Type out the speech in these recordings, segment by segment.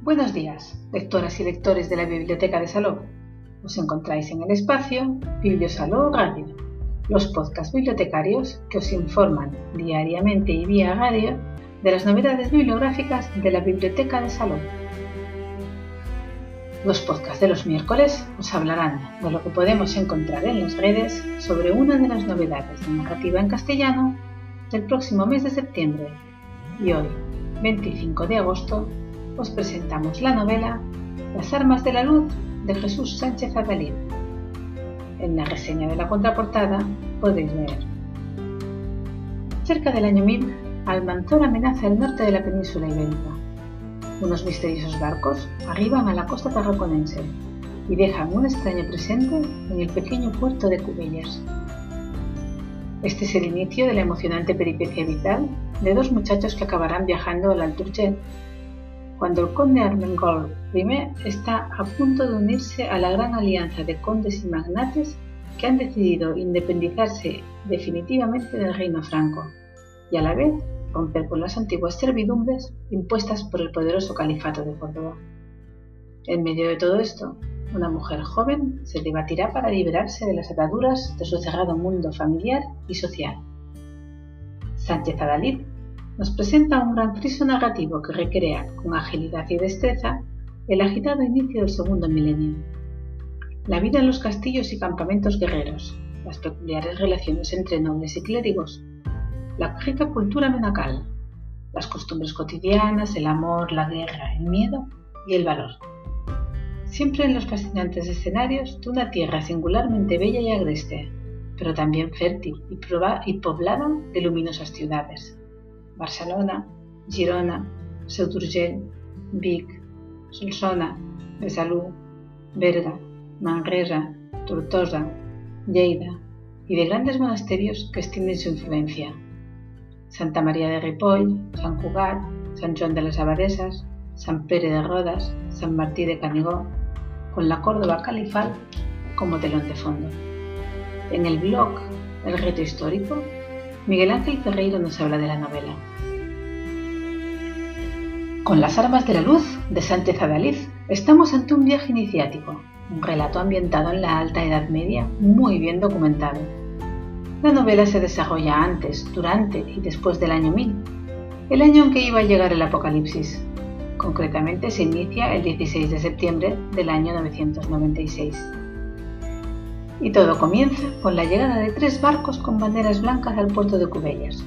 Buenos días, lectoras y lectores de la Biblioteca de Saló. Os encontráis en el espacio Bibliosaló Radio, los podcasts bibliotecarios que os informan diariamente y vía radio de las novedades bibliográficas de la Biblioteca de Salón. Los podcasts de los miércoles os hablarán de lo que podemos encontrar en las redes sobre una de las novedades de narrativa en castellano del próximo mes de septiembre. Y hoy, 25 de agosto, os presentamos la novela Las armas de la luz de Jesús Sánchez Adalid. En la reseña de la contraportada podéis leer. Cerca del año 1000, Almanzor amenaza el norte de la península ibérica. Unos misteriosos barcos arriban a la costa tarraconense y dejan un extraño presente en el pequeño puerto de Cubellas. Este es el inicio de la emocionante peripecia vital de dos muchachos que acabarán viajando al Alturchet cuando el conde Armengol I está a punto de unirse a la gran alianza de condes y magnates que han decidido independizarse definitivamente del reino franco y a la vez romper con las antiguas servidumbres impuestas por el poderoso califato de Córdoba. En medio de todo esto, una mujer joven se debatirá para liberarse de las ataduras de su cerrado mundo familiar y social. Sánchez Adalid nos presenta un gran friso narrativo que recrea con agilidad y destreza el agitado inicio del segundo milenio. La vida en los castillos y campamentos guerreros, las peculiares relaciones entre nobles y clérigos, la rica cultura menacal, las costumbres cotidianas, el amor, la guerra, el miedo y el valor. Siempre en los fascinantes escenarios de una tierra singularmente bella y agreste, pero también fértil y, poblada de luminosas ciudades. Barcelona, Girona, Sauturgell, Vic, Solsona, Besalú, Berga, Manresa, Tortosa, Lleida y de grandes monasterios que extienden su influencia. Santa María de Ripoll, San Cugat, San Juan de las Abadesas, San Pere de Rodas, San Martí de Canigó, con la Córdoba califal como telón de fondo. En el blog El reto histórico Miguel Ángel Ferreiro nos habla de la novela. Con las armas de la luz de Sánchez Adalid estamos ante un viaje iniciático, un relato ambientado en la Alta Edad Media muy bien documentado. La novela se desarrolla antes, durante y después del año 1000, el año en que iba a llegar el apocalipsis. Concretamente se inicia el 16 de septiembre del año 996 y todo comienza con la llegada de tres barcos con banderas blancas al puerto de Cubellas,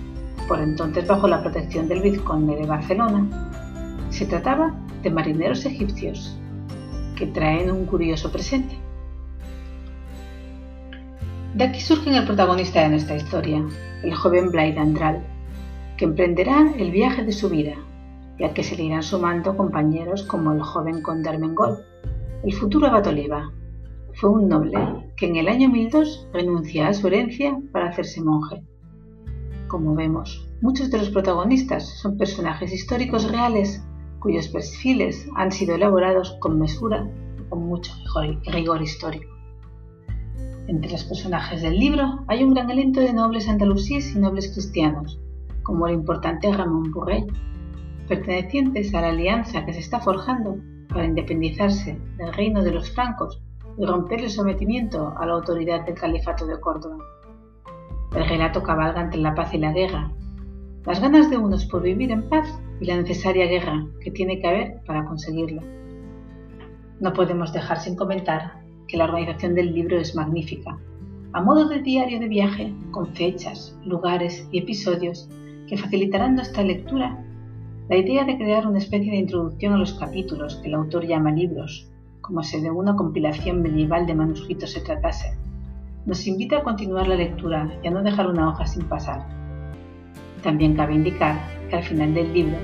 por entonces bajo la protección del vizconde de Barcelona. Se trataba de marineros egipcios, que traen un curioso presente. De aquí surge el protagonista de nuestra historia, el joven Blade Andral, que emprenderá el viaje de su vida, y al que se le irán sumando compañeros como el joven conde Armengol, el futuro abad Oliva, fue un noble que en el año 1002 renuncia a su herencia para hacerse monje. Como vemos, muchos de los protagonistas son personajes históricos reales cuyos perfiles han sido elaborados con mesura y con mucho rigor histórico. Entre los personajes del libro hay un gran elenco de nobles andalusíes y nobles cristianos, como el importante Ramón Burrell, pertenecientes a la alianza que se está forjando para independizarse del reino de los francos y romper el sometimiento a la autoridad del califato de Córdoba. El relato cabalga entre la paz y la guerra, las ganas de unos por vivir en paz y la necesaria guerra que tiene que haber para conseguirlo. No podemos dejar sin comentar que la organización del libro es magnífica, a modo de diario de viaje, con fechas, lugares y episodios que facilitarán nuestra lectura. La idea de crear una especie de introducción a los capítulos que el autor llama libros como si de una compilación medieval de manuscritos se tratase. Nos invita a continuar la lectura y a no dejar una hoja sin pasar. También cabe indicar que al final del libro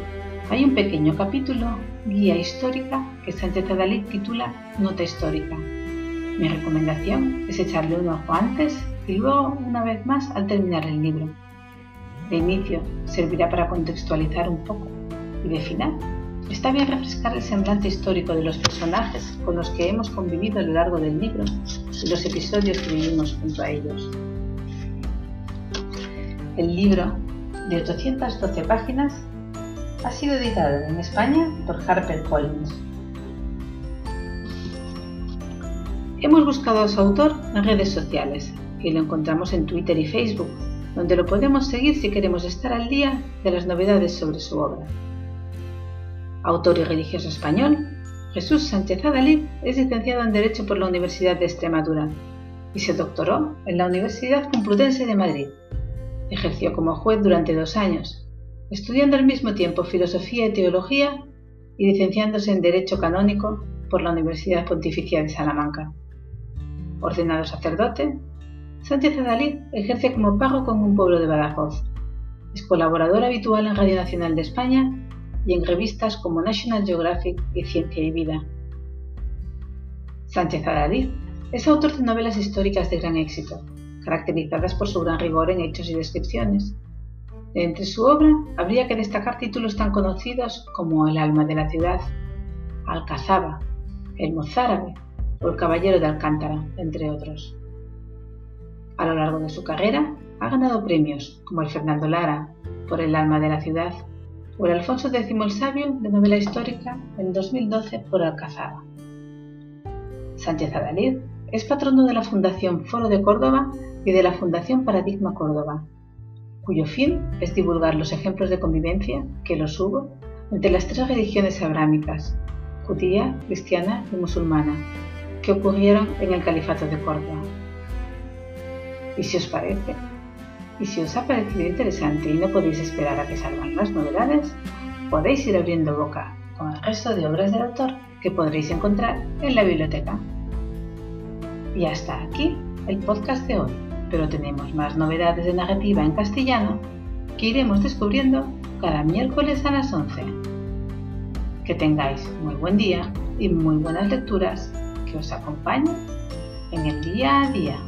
hay un pequeño capítulo, guía histórica, que Sánchez Adalid titula Nota histórica. Mi recomendación es echarle un ojo antes y luego una vez más al terminar el libro. De inicio servirá para contextualizar un poco y de final Está bien refrescar el semblante histórico de los personajes con los que hemos convivido a lo largo del libro y los episodios que vivimos junto a ellos. El libro, de 812 páginas, ha sido editado en España por HarperCollins. Hemos buscado a su autor en redes sociales y lo encontramos en Twitter y Facebook, donde lo podemos seguir si queremos estar al día de las novedades sobre su obra. Autor y religioso español, Jesús Sánchez Adalid es licenciado en Derecho por la Universidad de Extremadura y se doctoró en la Universidad Complutense de Madrid. Ejerció como juez durante dos años, estudiando al mismo tiempo filosofía y teología y licenciándose en Derecho Canónico por la Universidad Pontificia de Salamanca. Ordenado sacerdote, Sánchez Adalid ejerce como párroco en un pueblo de Badajoz. Es colaborador habitual en Radio Nacional de España y en revistas como National Geographic y Ciencia y Vida. Sánchez Adalid es autor de novelas históricas de gran éxito, caracterizadas por su gran rigor en hechos y descripciones. entre su obra habría que destacar títulos tan conocidos como El alma de la ciudad, Alcazaba, El mozárabe o El caballero de Alcántara, entre otros. A lo largo de su carrera ha ganado premios como el Fernando Lara por El alma de la ciudad el Alfonso X el Sabio de novela histórica en 2012 por Alcazaba. Sánchez Adalid es patrono de la Fundación Foro de Córdoba y de la Fundación Paradigma Córdoba, cuyo fin es divulgar los ejemplos de convivencia que los hubo entre las tres religiones abrámicas, judía, cristiana y musulmana, que ocurrieron en el Califato de Córdoba. ¿Y si os parece? ¿Y si os ha parecido interesante y no podéis esperar a que salgan las novedades? Podéis ir abriendo boca con el resto de obras del autor que podréis encontrar en la biblioteca. Y hasta aquí el podcast de hoy, pero tenemos más novedades de narrativa en castellano que iremos descubriendo cada miércoles a las 11. Que tengáis muy buen día y muy buenas lecturas que os acompañen en el día a día.